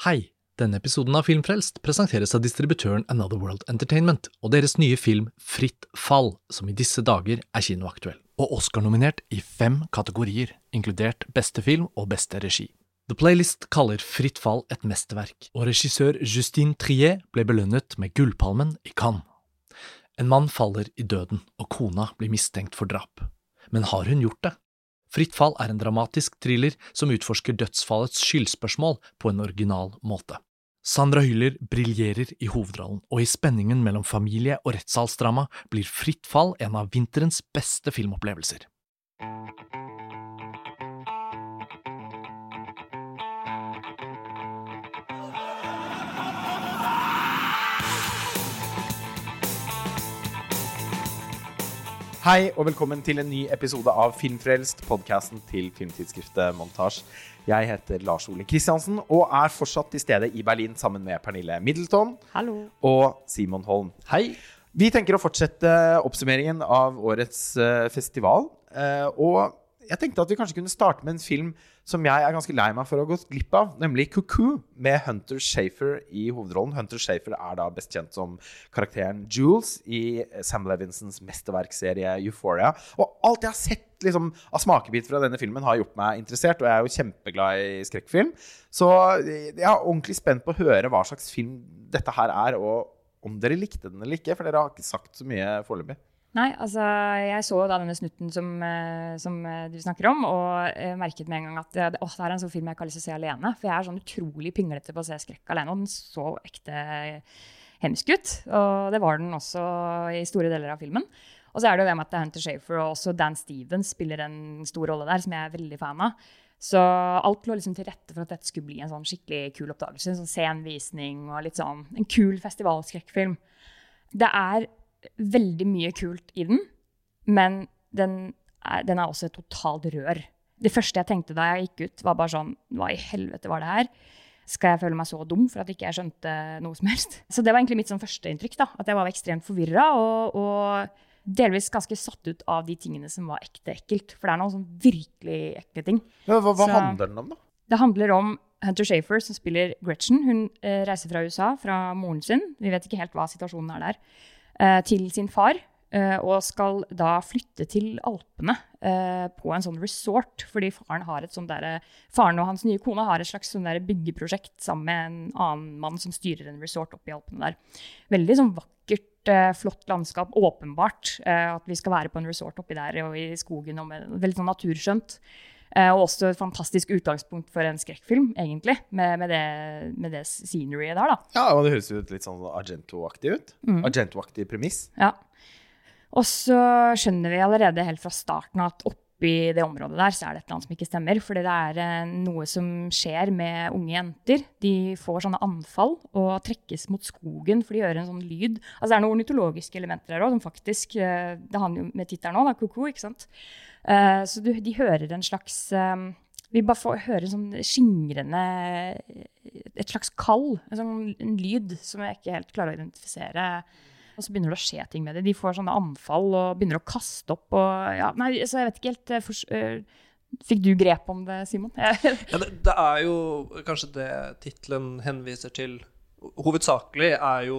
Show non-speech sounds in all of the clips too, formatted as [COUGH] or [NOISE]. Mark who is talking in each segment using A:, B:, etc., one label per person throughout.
A: Hei! Denne episoden av Filmfrelst presenteres av distributøren Another World Entertainment og deres nye film Fritt fall, som i disse dager er kinoaktuell, og Oscar-nominert i fem kategorier, inkludert beste film og beste regi. The Playlist kaller Fritt fall et mesterverk, og regissør Justine Trier ble belønnet med Gullpalmen i Cannes. En mann faller i døden, og kona blir mistenkt for drap. Men har hun gjort det? Fritt fall er en dramatisk thriller som utforsker dødsfallets skyldspørsmål på en original måte. Sandra Hyller briljerer i hovedrollen, og i spenningen mellom familie og rettssalsdrama blir Fritt fall en av vinterens beste filmopplevelser.
B: Hei og velkommen til en ny episode av Filmfrelst, podkasten til filmtidsskriftet Montasj. Jeg heter Lars Ole Kristiansen og er fortsatt til stede i Berlin sammen med Pernille Middleton
C: Hallo.
B: og Simon Holm.
A: Hei!
B: Vi tenker å fortsette oppsummeringen av årets eh, festival. eh, og jeg tenkte at vi kanskje kunne starte med en film som jeg er ganske lei meg for å ha gått glipp av, nemlig Cuckoo, med Hunter Shafer i hovedrollen. Hunter Shafer er da best kjent som karakteren Jules i Sam Levinsons mesterverkserie Euphoria. Og alt jeg har sett liksom, av smakebit fra denne filmen, har gjort meg interessert, og jeg er jo kjempeglad i skrekkfilm. Så jeg er ordentlig spent på å høre hva slags film dette her er, og om dere likte den eller ikke, for dere har ikke sagt så mye foreløpig.
C: Nei, altså jeg så da denne snutten som, eh, som eh, du snakker om, og eh, merket med en gang at det, det er en sånn film jeg ikke har lyst til å se alene. For jeg er sånn utrolig pinglete på å se skrekk alene, og den så ekte hemsk ut. Og det var den også i store deler av filmen. Og så er det jo det med at er Hunter Shafer og også Dan Stevens spiller en stor rolle der, som jeg er veldig fan av. Så alt lå liksom til rette for at dette skulle bli en sånn skikkelig kul oppdagelse. En sånn scenvisning og litt sånn en kul festivalskrekkfilm. Det er veldig mye kult i den, men den er, den er også et totalt rør. Det første jeg tenkte da jeg gikk ut, var bare sånn Hva i helvete var det her? Skal jeg føle meg så dum for at ikke jeg skjønte noe som helst? [LAUGHS] Så det var egentlig mitt sånn førsteinntrykk. At jeg var ekstremt forvirra og, og, delvis ganske satt ut av de tingene som var ekte ekkelt. For det er noen sånn virkelig ekle ting.
B: Ja, hva, hva
C: Så-
B: handler den om, da?
C: Det handler om Hunter Shafer, som spiller Gretchen. Hun eh, reiser fra USA, fra moren sin. Vi vet ikke helt hva situasjonen er der. Eh, til sin far. eh, og skal da flytte til Alpene eh, på en sånn resort. Fordi faren, et der, faren og hans nye kone har et slags sånn byggeprosjekt sammen med en annen mann som styrer en resort oppe i Alpene der. Veldig sånn vakkert, flott landskap. Åpenbart at vi skal være på en resort oppi der og i skogen. og med, Veldig sånn naturskjønt. Eh, og også et fantastisk utgangspunkt for en skrekkfilm, egentlig, med, med, det, med det sceneryet der, da.
B: Ja, og Det høres jo litt sånn Argento-aktig ut.
C: Mm.
B: Argento-aktig premiss.
C: Ja. Og så skjønner vi allerede helt fra starten at oppi det området der så er det et eller annet som ikke stemmer. Fordi det er eh, noe som skjer med unge jenter. De får sånne anfall og trekkes mot skogen for de gjør en sånn lyd. Altså det er noen ornitologiske elementer her òg, som faktisk eh, Det handler jo med tittelen òg, da, ko-ko, ikke sant. Eh, så du, de hører en slags eh, Vi bare får høre en sånn skingrende Et slags kall, en sånn en lyd som jeg ikke helt klarer å identifisere. Og så begynner det å skje ting med det. De får sånne anfall og begynner å kaste opp. Og, ja, nei, så jeg vet ikke helt eh, for, eh, Fikk du grep om det, Simon? [LAUGHS]
D: Ja, det, det er jo kanskje det tittelen henviser til Hovedsakelig er jo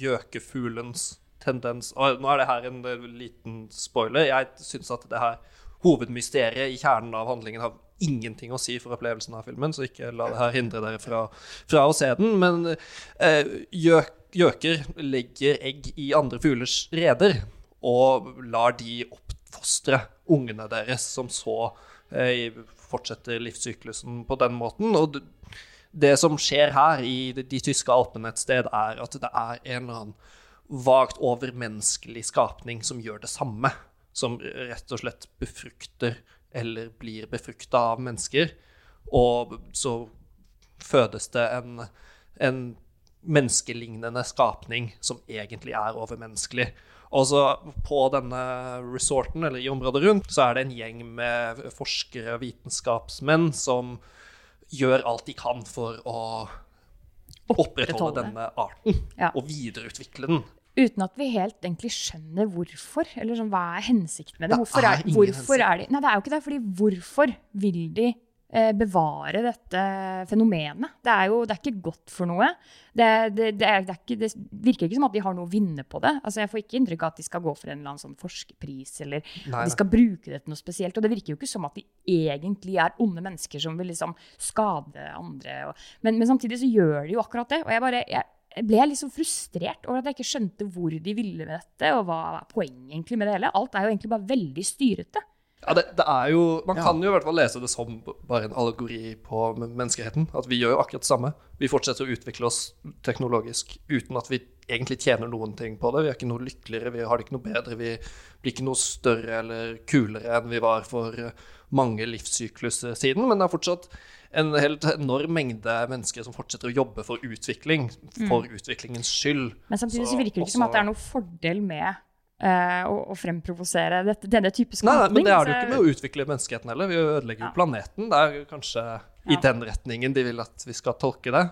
D: gjøkefuglens tendens Og nå er det her en eh, liten spoiler. Jeg syns at det her hovedmysteriet i kjernen av handlingen har ingenting å si for opplevelsen av filmen, så ikke la det her hindre dere fra, fra å se den. Men eh, legger egg i andre fuglers reder og lar de oppfostre ungene deres, som så eh, fortsetter livssyklusen på den måten. Og det som skjer her i de, de tyske alpene et sted, er at det er en eller annen vagt overmenneskelig skapning som gjør det samme. Som rett og slett befrukter eller blir befrukta av mennesker. Og så fødes det en, en menneskelignende skapning som egentlig er overmenneskelig. Og så på denne resorten, eller i området rundt, så er det en gjeng med forskere og vitenskapsmenn som gjør alt de kan for å opprettholde denne arten
C: Ja.
D: og videreutvikle den.
C: Uten at vi helt egentlig skjønner hvorfor. Eller sånn, hva er hensikten med det? Hvorfor
D: er
C: hvorfor er de Nei, det er jo ikke det. fordi hvorfor vil de eh, bevare dette fenomenet. Det er jo det er ikke godt for noe. Det, det, det, er, det, ikke, det virker ikke som at de har noe å vinne på det. Altså, jeg får ikke inntrykk av at de skal gå for en eller annen sånn forskerpris, eller
D: Nei,
C: at de skal bruke det til noe spesielt. Og det virker jo ikke som at de egentlig er onde mennesker som vil liksom skade andre. Og, men, men samtidig så gjør de jo akkurat det. Og jeg bare jeg ble jeg liksom frustrert over at jeg ikke skjønte hvor de ville med dette, og hva er poenget egentlig med det hele. Alt er jo egentlig bare veldig styrete.
D: Ja, det, det er jo, Man
B: Ja.
D: kan jo i hvert fall lese det som bare en allegori på menneskeheten. At vi gjør jo akkurat det samme. Vi fortsetter å utvikle oss teknologisk uten at vi egentlig tjener noen ting på det. Vi er ikke noe lykkeligere, vi har det ikke noe bedre. Vi blir ikke noe større eller kulere enn vi var for mange livssykluser siden. Men det er fortsatt en helt enorm mengde mennesker som fortsetter å jobbe for utvikling, for utviklingens skyld.
C: Men samtidig så,
D: Så
C: virker det ikke som at det er noen fordel med Uh, å, å fremprovosere dette, denne type
D: Nei, nei, men det er det jo ikke med å utvikle menneskeheten heller. Vi ødelegger jo
C: Ja.
D: planeten. Det er kanskje i den retningen de vil at vi skal tolke det.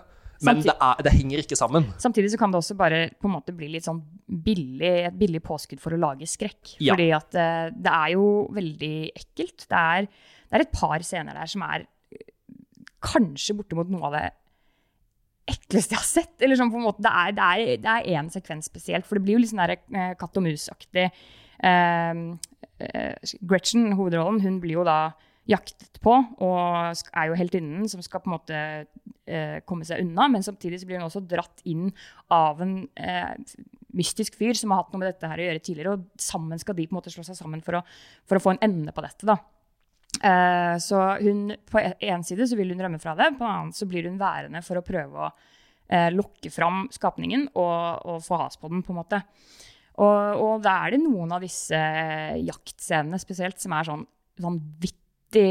D: Men det, er, det henger ikke sammen.
C: Samtidig så kan det også bare på en måte bli litt sånn billig, et billig påskudd for å lage skrekk.
D: Ja.
C: Fordi at eh, det er jo veldig ekkelt. Det er, det er et par scener der som er kanskje bortimot noe av det ekleste jeg har sett. Eller sånn på en måte, det er, en sekvens spesielt, for det blir jo litt sånn der, eh, katt og mus-aktig. Eh, eh, Gretchen, hovedrollen, hun blir jo da jaktet på, og er jo heltinnen som skal på en måte eh, komme seg unna, men samtidig blir hun også dratt inn av en eh, mystisk fyr som har hatt noe med dette her å gjøre tidligere, og sammen skal de på en måte slå seg sammen for å, for å få en ende på dette. da. Eh, så hun, på en side så vil hun rømme fra det, på en annen så blir hun værende for å prøve å eh, lokke fram skapningen og, og få has på den, på en måte. Og, og da er det noen av disse jaktscenene spesielt som er sånn vanvittig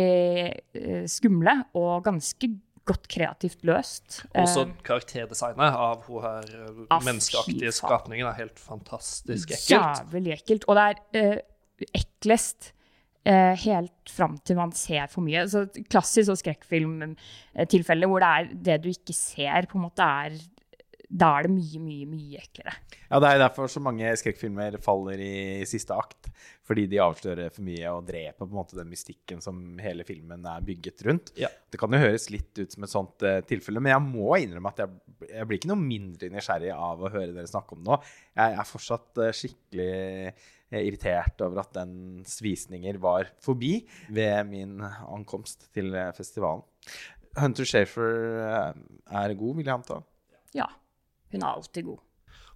C: eh, skumle og ganske godt kreativt løst.
D: Også
C: Eh,
D: karakterdesignet av hun her eh,
C: Ah,
D: menneskeaktige skapningen er helt fantastisk ekkelt.
C: Jævlig ekkelt. Og det er eh, eklest eh, helt fram til man ser for mye. Så klassisk sånn skrekkfilmtilfelle hvor det er det du ikke ser, på en måte er Da er det mye, mye, mye eklere.
B: Ja, Det er derfor så mange skrekkfilmer faller i siste akt. Fordi de avslører for mye og dreper på en måte den mystikken som hele filmen er bygget rundt.
D: Ja.
B: Det kan jo høres litt ut som et sånt uh, tilfelle, men jeg må innrømme at jeg, jeg blir ikke noe mindre nysgjerrig av å høre dere snakke om det nå. Jeg er fortsatt uh, skikkelig eh, irritert over at dens visninger var forbi ved min ankomst til festivalen. Hunter Shafer er god, vil jeg anta.
C: Ja. Hun er alltid god.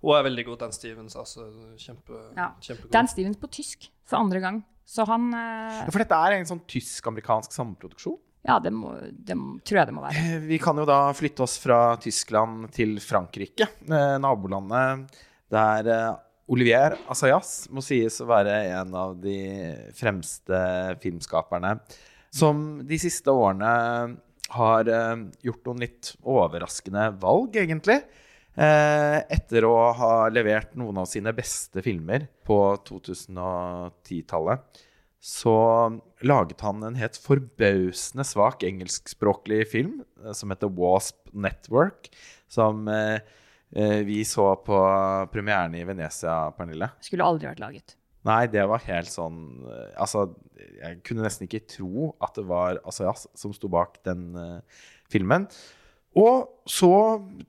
D: Hun er veldig god, Dan Stevens. Altså, kjempe,
C: Ja.
D: kjempegod.
C: Dan Stevens på tysk for andre gang. Så han eh,
B: Ja, For dette er en sånn tysk-amerikansk samproduksjon.
C: Ja, det, må, det tror jeg det må være.
B: Eh, Vi kan jo da flytte oss fra Tyskland til Frankrike, eh, nabolandet, der Olivier Assayas må sies å være en av de fremste filmskaperne som de siste årene har gjort noen litt overraskende valg, egentlig. Eh, etter å ha levert noen av sine beste filmer på 2010-tallet, så laget han en helt forbausende svak engelskspråklig film eh, som heter Wasp Network, som eh, vi så på premieren i Venezia, Pernille.
C: Skulle aldri vært laget.
B: Nei, det var helt sånn Altså, jeg kunne nesten ikke tro at det var Asayas som sto bak den filmen. Og så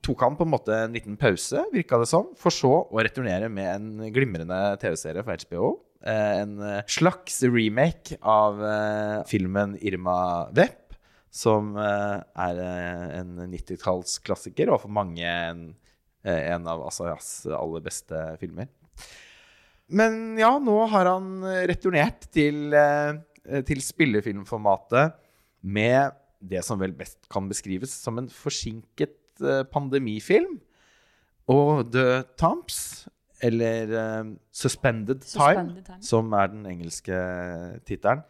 B: tok han på en måte en liten pause, virka det som, for så å returnere med en glimrende TV-serie for HBO. Eh, en eh, slags remake av eh, filmen Irma Wepp, som er en 90-tallsklassiker, og for mange en, en av Asayas aller beste filmer. Men ja, nå har han returnert til, til spillefilmformatet med det som vel best kan beskrives som en forsinket eh, pandemifilm. Og The Tomps, eller uh, Suspended, Time,
C: Suspended Time.
B: som er den engelske tittelen.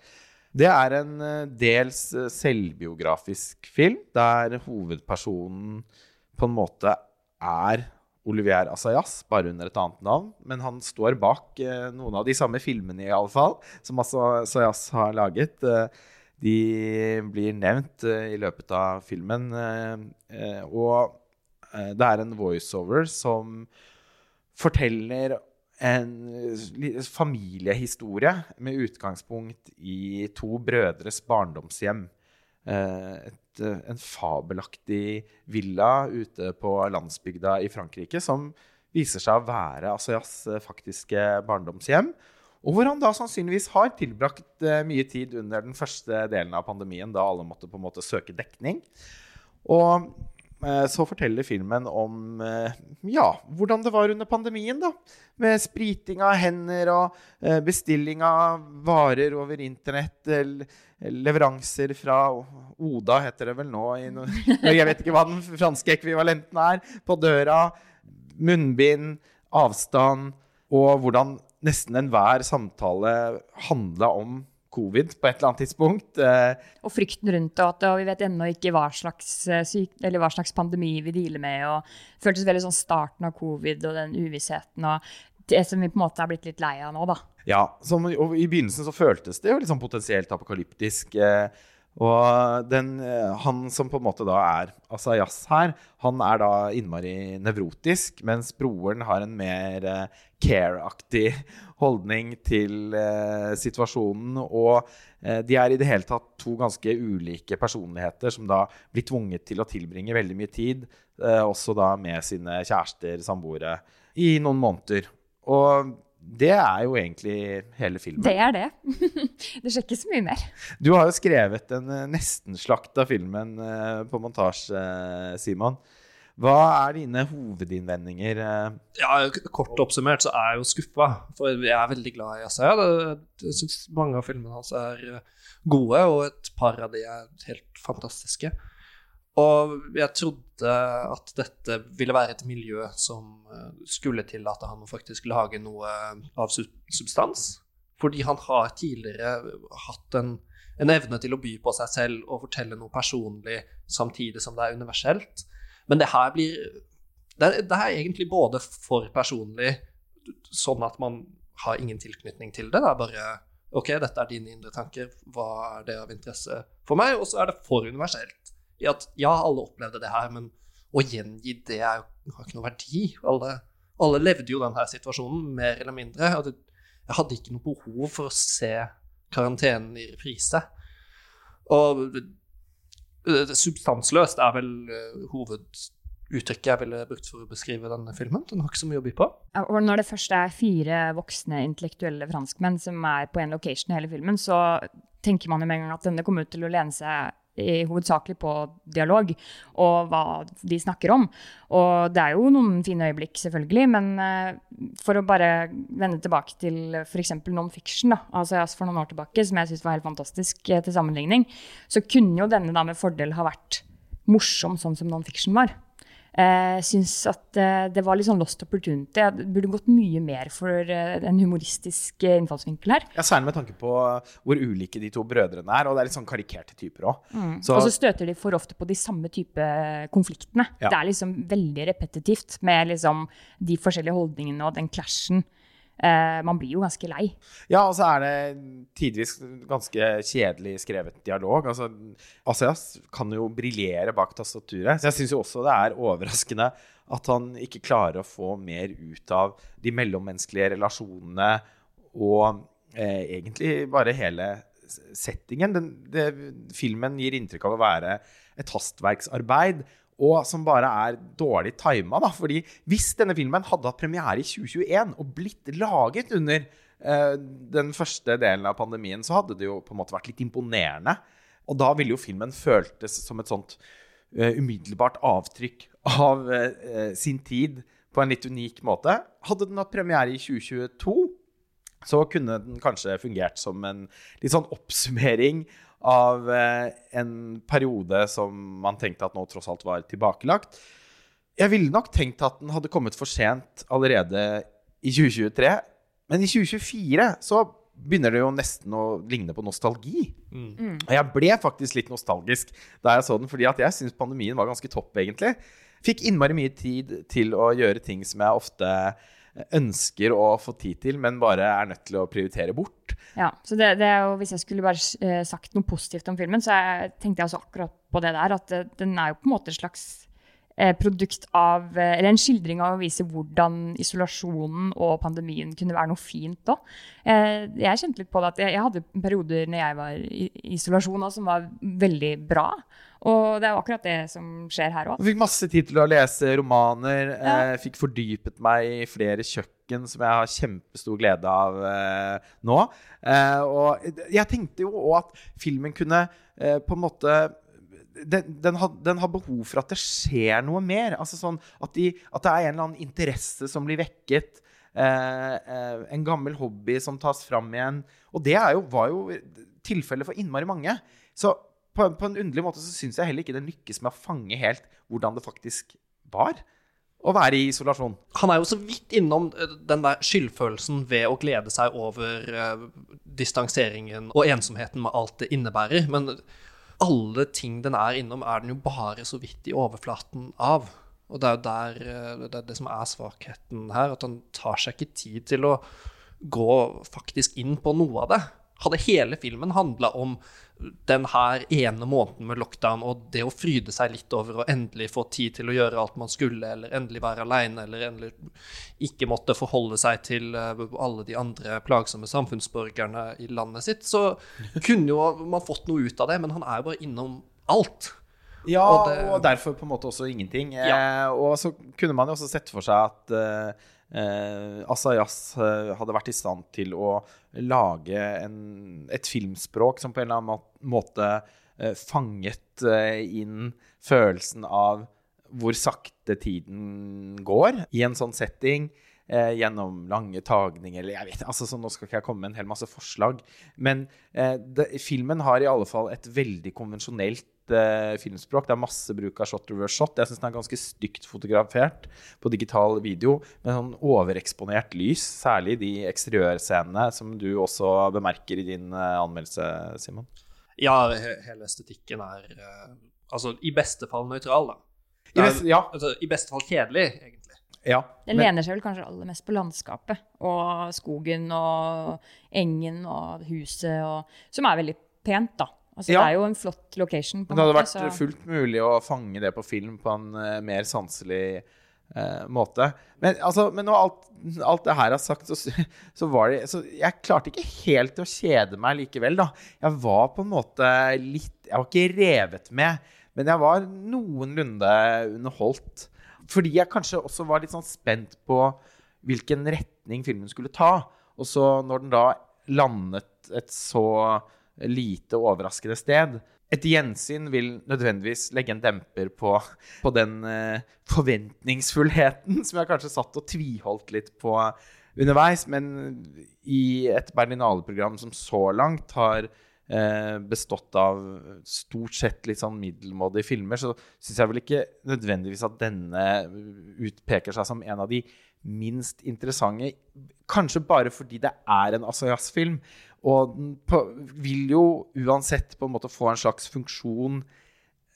B: Det er en uh, dels eh, selvbiografisk film, der hovedpersonen på en måte er Olivier Assayas, bare under et annet navn. Men han står bak uh, noen av de samme filmene, i alle fall, som Assayas har laget. Eh, de blir nevnt eh, i løpet av filmen. eh, eh, og det er en voiceover som forteller en familiehistorie med utgangspunkt i to brødres barndomshjem. et, en fabelaktig villa ute på landsbygda i Frankrike som viser seg å være Asayas eh, faktiske barndomshjem. Og hvor han da sannsynligvis har tilbrakt eh, mye tid under den første delen av pandemien, da alle måtte på en måte søke dekning. Og eh, så forteller filmen om eh, ja, hvordan det var under pandemien. da, Med spriting av hender og bestilling av varer over internett. Leveranser fra Oda, heter det vel nå. [LAUGHS] Jeg vet ikke hva den franske ekvivalenten er. På døra. Munnbind, avstand, og hvordan nesten enhver samtale handla om covid på et eller annet tidspunkt. Eh,
C: Og frykten rundt det, og at vi vet ennå ikke hva slags, eh, syk, eller hva slags pandemi vi dealer med. og Det føltes veldig sånn starten av covid og den uvissheten og det som vi på en måte er blitt litt lei av nå, da.
B: Ja, som, og I begynnelsen så føltes det jo litt sånn potensielt apokalyptisk. Eh, og den, eh, han som på en måte da er Asayas her, han er da innmari nevrotisk, mens broren har en mer eh, care-aktig [LAUGHS] holdning til eh, situasjonen. Og eh, de er i det hele tatt to ganske ulike personligheter som da blir tvunget til å tilbringe veldig mye tid, eh, også da med sine kjærester, samboere, i noen måneder. Og det er jo egentlig hele filmen.
C: Det er det. [LAUGHS] det skjer ikke så mye mer.
B: Du har jo skrevet en eh, nestenslakt av filmen eh, på montasje, eh, Simon. Hva er dine hovedinnvendinger?
D: Ja, Kort oppsummert så er jeg jo skuffa, for jeg er veldig glad i Asaya. Det- Jeg syns mange av filmene hans er gode, og et par av de er helt fantastiske. Og jeg trodde at dette ville være et miljø som eh, skulle tillate han å faktisk lage noe av substans. Fordi han har tidligere hatt en, en evne til å by på seg selv og fortelle noe personlig samtidig som det er universelt. Men det her blir det er, det er egentlig både for personlig, sånn at man har ingen tilknytning til det. Det er bare OK, dette er dine indre tanker, hva er det av interesse for meg? Og så er det for universelt. I at ja, alle opplevde det her, men å gjengi det er har ikke noe verdi. Alle, alle levde jo denne situasjonen, mer eller mindre. Og det, jeg hadde ikke noe behov for å se karantenen i reprise. Og det, substansløst er vel eh, hoveduttrykket jeg ville brukt for å beskrive denne filmen. Den har ikke så mye å by på.
C: Og når det først er fire voksne intellektuelle franskmenn som er på en location i hele filmen, så tenker man jo med en gang at denne kommer ut til å lene seg hovedsakelig på dialog og hva de snakker om. Og det er jo noen fine øyeblikk, selvfølgelig, men eh, for å bare vende tilbake til f.eks. non-fiction, da, altså for noen år tilbake, som jeg syns var helt fantastisk eh, til sammenligning, så kunne jo denne da med fordel ha vært morsom sånn som non-fiction var. Jeg syns at eh, det var litt sånn lost opportunity. Det burde gått mye mer for eh, en humoristisk eh, innfallsvinkel her.
B: Ja, Særlig med tanke på hvor ulike de to brødrene er, og det er litt sånn karikerte typer òg. Så
C: Og så støter de for ofte på de samme type konfliktene.
B: Ja.
C: Det er liksom veldig repetitivt med liksom de forskjellige holdningene og den clashen. Eh, man blir jo ganske lei.
B: Ja, og så er det tidvis ganske kjedelig skrevet dialog. Altså, Asias kan jo briljere bak tastaturet. Så jeg syns jo også det er overraskende at han ikke klarer å få mer ut av de mellommenneskelige relasjonene og eh, egentlig bare hele settingen. Den, det, filmen gir inntrykk av å være et hastverksarbeid. Og som bare er dårlig tima. Da. Fordi hvis denne filmen hadde hatt premiere i 2021 og blitt laget under eh, den første delen av pandemien, så hadde det jo på en måte vært litt imponerende. Og da ville jo filmen føltes som et sånt eh, umiddelbart avtrykk av eh, sin tid på en litt unik måte. Hadde den hatt premiere i 2022, så kunne den kanskje fungert som en litt sånn oppsummering av eh, en periode som man tenkte at nå tross alt var tilbakelagt. Jeg ville nok tenkt at den hadde kommet for sent allerede i 2023. Men i 2024 så begynner det jo nesten å ligne på nostalgi. Og jeg ble faktisk litt nostalgisk da jeg så den, fordi at jeg syns pandemien var ganske topp, egentlig. Fikk innmari mye tid til å gjøre ting som jeg ofte ønsker å få tid til, men bare er nødt til å prioritere bort.
C: Ja, så det, det jo, Hvis jeg skulle bare eh, sagt noe positivt om filmen, så jeg, tenkte jeg altså akkurat på det der. At den er jo på en måte et slags eh, produkt av eh, Eller en skildring av å vise hvordan isolasjonen og pandemien kunne være noe fint òg. Eh, jeg kjente litt på det at jeg, hadde perioder når jeg var i isolasjon som var veldig bra. Og det er jo akkurat det som skjer her òg.
B: Fikk masse tid til å lese romaner.
C: Ja.
B: Eh, fikk fordypet meg i flere kjøkken som jeg har kjempestor glede av eh, nå. Eh, og jeg tenkte jo òg at filmen kunne eh, på en måte den, den, har, den har behov for at det skjer noe mer. Altså sånn at, de, at det er en eller annen interesse som blir vekket. Eh, eh, en gammel hobby som tas fram igjen. Og det jo, var jo tilfellet for innmari mange. Så på, på en underlig måte så syns jeg heller ikke den lykkes med å fange helt hvordan det faktisk var å være i isolasjon.
D: Han er jo så vidt innom eh, den der skyldfølelsen ved å glede seg over eh, distanseringen og ensomheten med alt det innebærer. Men alle ting den er innom, er den jo bare så vidt i overflaten av. Og det er jo der eh, det, er det som er svakheten her, at han tar seg ikke tid til å gå faktisk inn på noe av det. Hadde hele filmen handla om den her ene måneden med lockdown og det å fryde seg litt over å endelig få tid til å gjøre alt man skulle, eller endelig være aleine, eller endelig ikke måtte forholde seg til eh, alle de andre plagsomme samfunnsborgerne i landet sitt, så kunne jo man fått noe ut av det, men han er jo bare innom alt.
B: Ja,
D: Og
B: og, derfor på en måte også ingenting.
D: Ja.
B: Eh, og så kunne man jo også sett for seg at eh, eh, Asayas eh, hadde vært i stand til å lage en, et filmspråk som på en eller annen måte eh, fanget eh, inn følelsen av hvor sakte tiden går i en sånn setting. Eh, gjennom lange tagninger eller jeg vet altså så Nå skal ikke jeg komme med en hel masse forslag. Men eh, det, filmen har i alle fall et veldig konvensjonelt eh, filmspråk. Det er masse bruk av shot reverse shot. Jeg syns den er ganske stygt fotografert på digital video. Med sånn overeksponert lys, særlig de eksteriørscenene som du også bemerker i din eh, anmeldelse, Simon.
D: Ja, he hele estetikken er eh, altså i beste fall nøytral, da.
B: I
D: er-
B: best, ja,
D: Altså, I beste fall kjedelig, egentlig.
B: Ja.
C: Den
B: Men-
C: lener seg vel kanskje aller mest på landskapet og skogen og engen og huset, og, som er veldig pent, da. Altså,
B: Ja.
C: Det er jo en flott location. på
B: Men
C: en
B: det hadde
C: måte,
B: vært
C: så-
B: fullt mulig å fange det på film på en uh, mer sanselig uh, måte. Men, altså, men når alt, alt det her er sagt, så, [LAUGHS] så var det så Jeg klarte ikke helt å kjede meg likevel, da. Jeg var på en måte litt Jeg var ikke revet med, men jeg var noenlunde underholdt. Fordi jeg kanskje også var litt sånn spent på hvilken retning filmen skulle ta. Og så når den da landet et så lite overraskende sted Et gjensyn vil nødvendigvis legge en demper på, på den eh, forventningsfullheten som jeg kanskje satt og tviholdt litt på underveis. Men i et Berlinale-program som så langt har bestått av stort sett litt sånn middelmådige filmer, så syns jeg vel ikke nødvendigvis at denne utpeker seg som en av de minst interessante. Kanskje bare fordi det er en Asayas-film. Og den vil jo uansett på en måte få en slags funksjon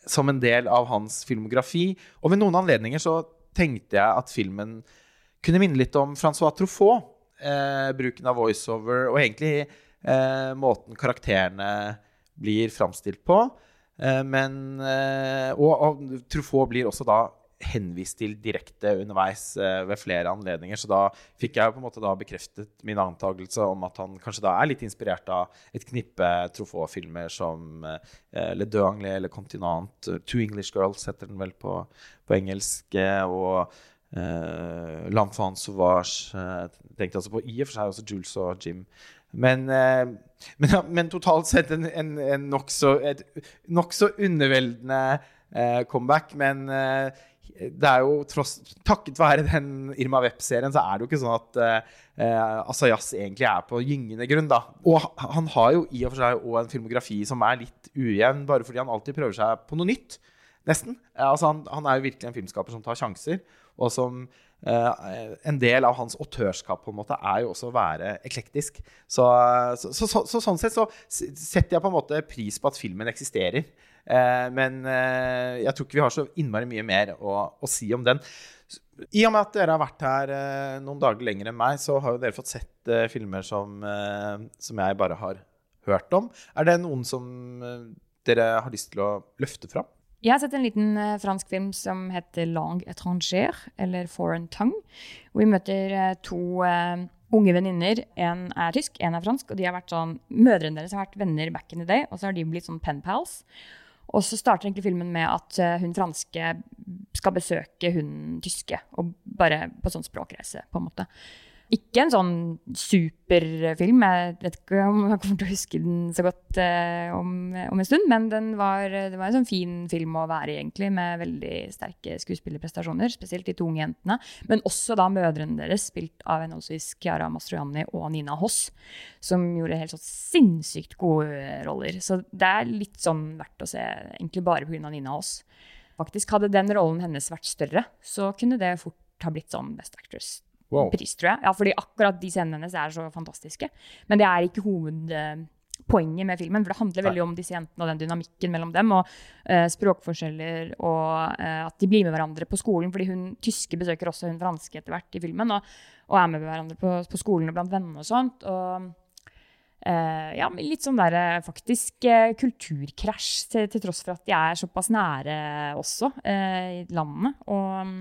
B: som en del av hans filmografi. Og ved noen anledninger så tenkte jeg at filmen kunne minne litt om Francois Truffaut. Eh, bruken av voiceover og egentlig eh, måten karakterene blir framstilt på. Eh, men eh, og, og Truffaut blir også da henvist til direkte underveis eh, ved flere anledninger. Så da fikk jeg på en måte da bekreftet min antakelse om at han kanskje da er litt inspirert av et knippe Truffaut-filmer som eh, Le Deux Anglais eller Continent. Two English Girls heter den vel på, på engelsk. eh, Og uh, L'Enfant Sauvage tenkte altså på. I og for seg også Jules og Jim. Men, eh, men, men totalt sett en, en, en nokså nokså underveldende eh, comeback. Men eh, det er jo tross Takket være den Irma Webb-serien, så er det jo ikke sånn at eh, Asayas egentlig er på gyngende grunn, da. Og han har jo i og for seg også en filmografi som er litt ujevn, bare fordi han alltid prøver seg på noe nytt. Nesten. Altså han, han er jo virkelig en filmskaper som tar sjanser, og som En del av hans autørskap på en måte er jo også å være eklektisk. Så, så, så, så, så sånn sett så setter jeg på en måte pris på at filmen eksisterer. Eh, men eh, jeg tror ikke vi har så innmari mye mer å, å si om den. I og med at dere har vært her eh, noen dager lenger enn meg, så har jo dere fått sett eh, filmer som, eh, som jeg bare har hørt om. Er det noen som eh, dere har lyst til å løfte fram?
C: Jeg har sett en liten uh, fransk film som heter Langue étrangère, eller Foreign Tongue. Vi møter uh, to uh, unge venninner. En er tysk, en er fransk. Og de har vært sånn, mødrene deres har vært venner back in the day, og så har de blitt sånn pen pals. Og så starter egentlig filmen med at hun franske skal besøke hun tyske. Og bare på sånn språkreise, på en måte. Ikke en sånn superfilm. Jeg vet ikke om jeg kommer til å huske den så godt eh, om, om en stund, men den var, det var en sånn fin film å være i, egentlig, med veldig sterke skuespillerprestasjoner. Spesielt de to unge jentene. Men også da mødrene deres, spilt av henholdsvis Chiara Mastroianni og Nina Hoss, som gjorde helt sånn sinnssykt gode roller. Så det er litt sånn verdt å se, egentlig bare pga. Nina Hoss. Faktisk Hadde den rollen hennes vært større, så kunne det fort ha blitt sånn Best Actress
B: Wow.
C: pris, tror jeg. Ja, fordi akkurat de scenene hennes er så fantastiske. Men det er ikke hovedpoenget med filmen, for det handler veldig om disse jentene og den dynamikken mellom dem, og uh, språkforskjeller, og uh, at de blir med hverandre på skolen, fordi hun tyske besøker også hun franske etter hvert i filmen, og, og er med hverandre på, på skolen og blant venner og sånt. og Uh, ja, litt sånn der faktisk uh, kulturkrasj, til, til tross for at de er såpass nære også, uh, i landene. Og mm,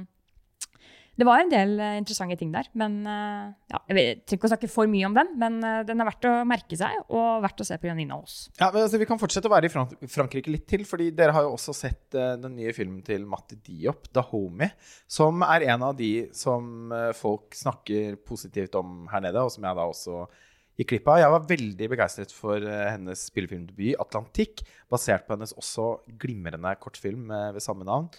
C: det var en del eh, interessante ting der. Men eh, ja, jeg trenger ikke å snakke for mye om den, men eh, den er verdt å merke seg, og verdt å se på Janina Aas.
B: Ja, men altså, Vi kan fortsette å være i Frank Frankrike litt til, fordi dere har jo også sett uh, den nye filmen til Matti Diop, 'Dahomey', som er en av de som uh, folk snakker positivt om her nede, og som jeg da også gikk glipp av. Jeg var veldig begeistret for hennes spillefilmdebut, 'Atlantikk', basert på hennes også glimrende kortfilm ved samme navn.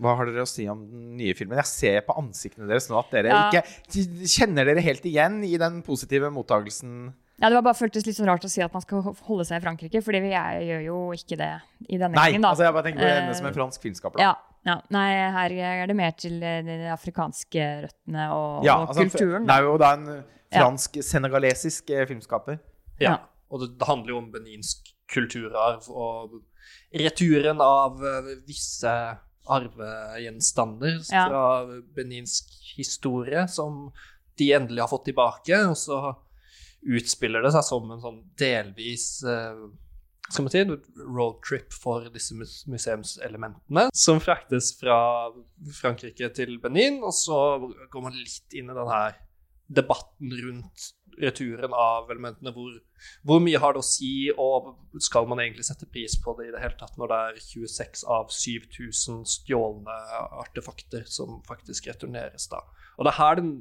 B: Hva har dere å si om den nye filmen? Jeg ser på ansiktene deres nå at dere
C: Ja.
B: ikke kjenner dere helt igjen i den positive mottagelsen.
C: Ja, det var bare føltes litt sånn rart å si at man skal holde seg i Frankrike, fordi vi er, gjør jo ikke det i denne
B: Nei,
C: gangen, da.
B: altså jeg bare tenker på henne
C: Eh,
B: som en fransk filmskaper.
C: Ja, ja. Nei, her er det mer til eh, de afrikanske røttene og,
B: Ja,
C: og
B: altså,
C: kulturen.
B: Det er jo da en fransk-senegalesisk eh, filmskaper.
D: Ja. Og det, det handler jo om beninsk kulturarv og returen av eh, visse arvegjenstander
C: Ja.
D: fra beninsk historie som de endelig har fått tilbake, og så utspiller det seg som en sånn delvis uh, skal man si, roadtrip for disse museumselementene, som fraktes fra Frankrike til Benin, og så går man litt inn i den her debatten rundt returen av elementene. Hvor, hvor mye har det å si, og skal man egentlig sette pris på det i det hele tatt når det er 26 av 7000 stjålne artefakter som faktisk returneres da? Og det er her den,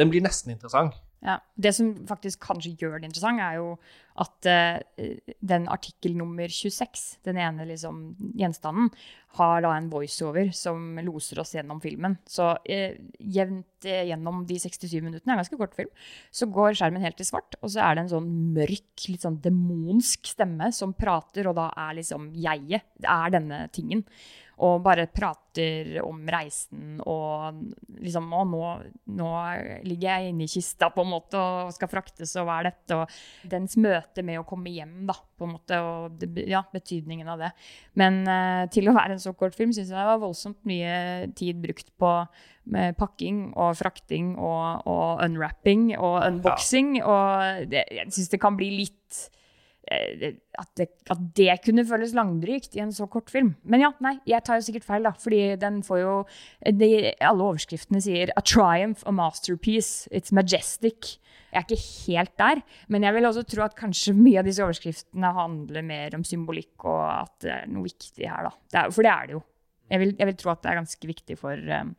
D: den blir nesten interessant.
C: Ja. Det som faktisk kanskje gjør det interessant, er jo at uh, den artikkel nummer 26, den ene liksom, gjenstanden, har da en voiceover som loser oss gjennom filmen. Så uh, jevnt uh, gjennom de 67 minuttene, er ganske kort film, så går skjermen helt i svart, og så er det en sånn mørk, litt sånn demonsk stemme som prater, og da er liksom jeget, det er denne tingen. Og bare prater om reisen og liksom Å, nå, nå ligger jeg inne i kista på en måte og skal fraktes, og hva er dette? Og dens møte med å komme hjem, da, på en måte, og det, ja, betydningen av det. Men uh, til å være en så kort film syns jeg det var voldsomt mye tid brukt på pakking og frakting og, og unwrapping og unboxing. Og det, jeg syns det kan bli litt at det, at det kunne føles langdrygt i en så kort film. Men ja, nei, jeg tar jo sikkert feil, da. Fordi den får jo de, Alle overskriftene sier 'A triumph, a masterpiece', 'It's majestic'. Jeg er ikke helt der, men jeg vil også tro at kanskje mye av disse overskriftene handler mer om symbolikk, og at det er noe viktig her, da. Det er, for det er det jo. Jeg vil, jeg vil tro at det er ganske viktig for um,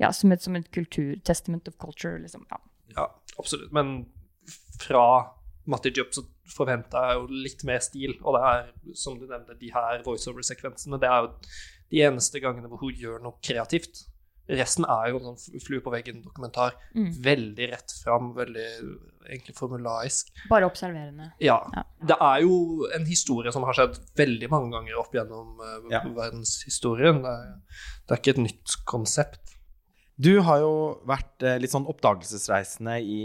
C: Ja, som et, som et kultur, testament of culture, liksom. Ja.
D: Ja, absolutt. Men fra Matti Jobson forventa jeg jo litt mer stil. Og det er, som du nevnte, de her voiceover-sekvensene, det er jo de eneste gangene hvor hun gjør noe kreativt. Resten er jo en sånn flue på veggen-dokumentar.
C: Mm.
D: Veldig rett fram, veldig egentlig formulaisk.
C: Bare observerende.
D: Ja.
C: Ja.
D: Det er jo en historie som har skjedd veldig mange ganger opp gjennom uh,
B: Ja.
D: verdenshistorien. Det er, det er ikke et nytt konsept.
B: Du har jo vært eh, litt sånn oppdagelsesreisende i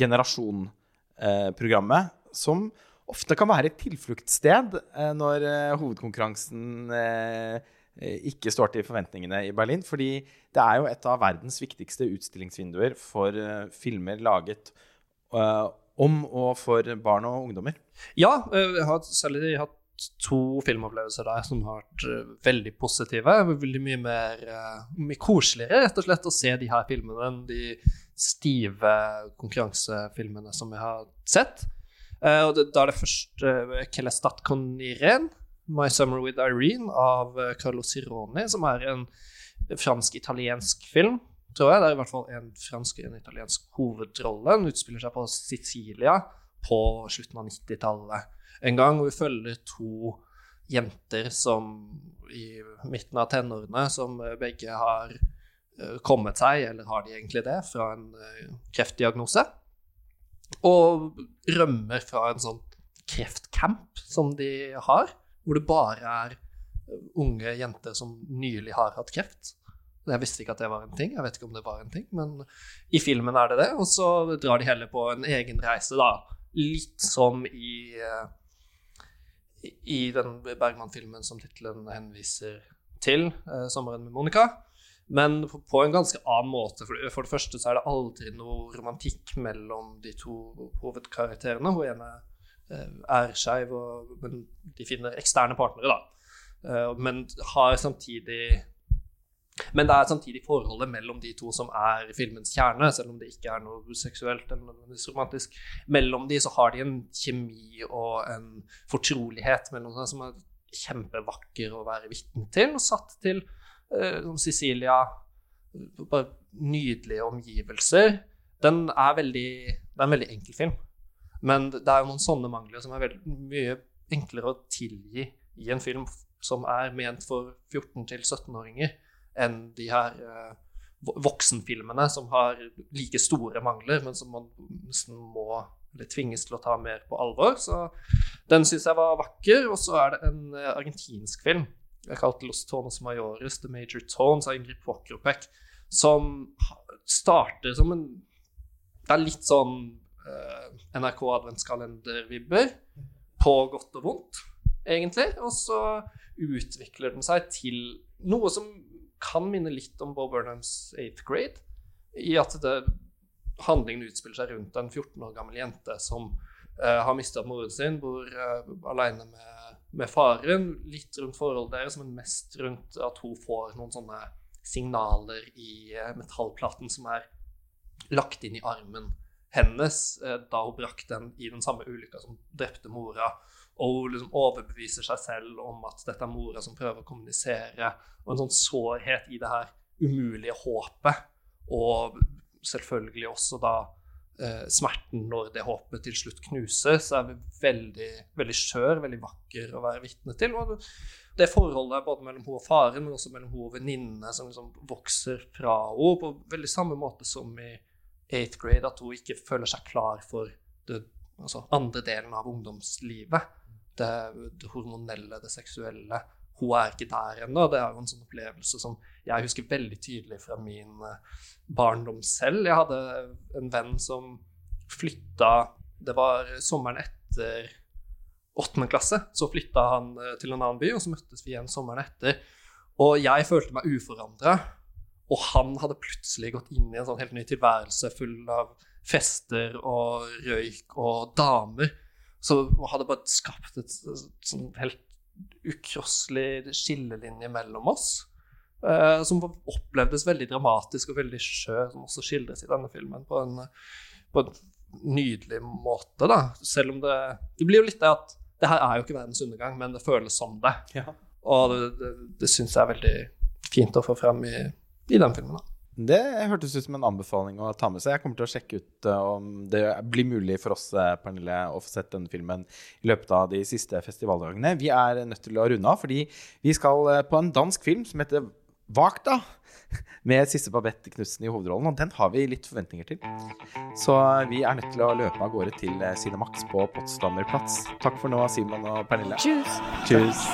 B: Generasjon-programmet, som ofte kan være et tilfluktssted eh, når eh, hovedkonkurransen eh, ikke står til forventningene i Berlin. Fordi det er jo et av verdens viktigste utstillingsvinduer for filmer laget om og for barn og ungdommer.
D: Ja, jeg har særlig hatt to filmopplevelser der som har vært veldig positive. Veldig mye mer mye koseligere, rett og slett, å se de her filmene enn de stive konkurransefilmene som jeg har sett. Eh, og det, da er det først uh, Kelestat Coniren, 'My Summer With Irene', av uh, Carlo Sironi, som er en fransk-italiensk film. Tror jeg. Det er i hvert fall en fransk og en italiensk hovedrolle. Den utspiller seg på Sicilia på slutten av 90-tallet en gang. Hvor vi følger to jenter som i midten av tenårene som begge har eh, kommet seg, eller har de egentlig det, fra en eh, kreftdiagnose. Og rømmer fra en sånn kreftcamp som de har, hvor det bare er eh, unge jenter som nylig har hatt kreft. Jeg visste ikke at det var en ting. Jeg vet ikke om det var en ting, men i filmen er det det. Og så drar de heller på en egen reise, da. Litt som i i den Bergman-filmen som tittelen henviser til, eh, 'Sommeren med Monica'. Men på en ganske annen måte. For, det første så er det aldri noe romantikk mellom de to hovedkarakterene. Hun ene eh, er skeiv, men de finner eksterne partnere, da. Eh, men har samtidig men det er samtidig forholdet mellom de to som er filmens kjerne, selv om det ikke er noe seksuelt eller romantisk. Mellom de så har de en kjemi og en fortrolighet mellom seg som er kjempevakker å være vitne til, og satt til uh, Sicilia Bare nydelige omgivelser. Den er veldig Det er en veldig enkel film, men det er jo noen sånne mangler som er veldig mye enklere å tilgi i en film som er ment for 14- 17-åringer enn de her uh, voksenfilmene som har like store mangler, men som man nesten må eller tvinges til å ta mer på alvor. Så den syns jeg var vakker. Og så er det en argentinsk film jeg kalte Los Tonos Mayores, The Major Tones av Ingrid Pokropek, som starter som en Det er litt sånn uh, NRK adventskalender-vibber, på godt og vondt, egentlig. Og så utvikler den seg til noe som kan minne litt om Bob Burnhams 8th grade, i at det, handlingen utspiller seg rundt en 14 år gammel jente som uh, har mista moren sin, bor uh, alene med, med, faren. Litt rundt forholdet deres, men mest rundt at hun får noen sånne signaler i uh, metallplaten som er lagt inn i armen hennes uh, da hun brakk den i den samme ulykka som drepte mora og hun liksom overbeviser seg selv om at dette er mora som prøver å kommunisere, og en sånn sårhet i det her umulige håpet, og selvfølgelig også da eh, smerten når det håpet til slutt knuses, er veldig, veldig skjør, veldig vakker å være vitne til. Og det forholdet både mellom hun og faren, men også mellom hun og venninnene, som liksom vokser fra henne på veldig samme måte som i 8th grade, at hun ikke føler seg klar for det altså andre delen av ungdomslivet det hormonelle, det seksuelle. Hun er ikke der ennå. Det er jo en sånn opplevelse som jeg husker veldig tydelig fra min eh, barndom selv. Jeg hadde en venn som flytta Det var sommeren etter åttende klasse. Så flytta han eh, til en annen by, og så møttes vi igjen sommeren etter. Og jeg følte meg uforandra. Og han hadde plutselig gått inn i en sånn helt ny tilværelse full av fester og røyk og damer. Så hadde bare skapt et sånn helt ukrosselig skillelinje mellom oss. Uh, som opplevdes veldig dramatisk og veldig skjør, som også skildres i denne filmen på en, på en nydelig måte. da, Selv om det Det blir jo litt det at det her er jo ikke verdens undergang, men det føles som det.
B: Ja.
D: Og det, det, det syns jeg er veldig fint å få frem i, i den filmen. da.
B: Det hørtes ut som en anbefaling å ta med seg. Jeg kommer til å sjekke ut uh, om det blir mulig for oss uh, Pernille, å få sett denne filmen i løpet av de siste festivaldagene. Vi er nødt til å runde av, fordi vi skal på en dansk film som heter Vakta. [LAUGHS] Med Sisse Babette Knutsen i hovedrollen, og den har vi litt forventninger til. Så vi er nødt til å løpe av gårde til Cinemax på Potsdamer Platz. Takk for nå, Simon og Pernille.
C: Tjus.
B: Tjus.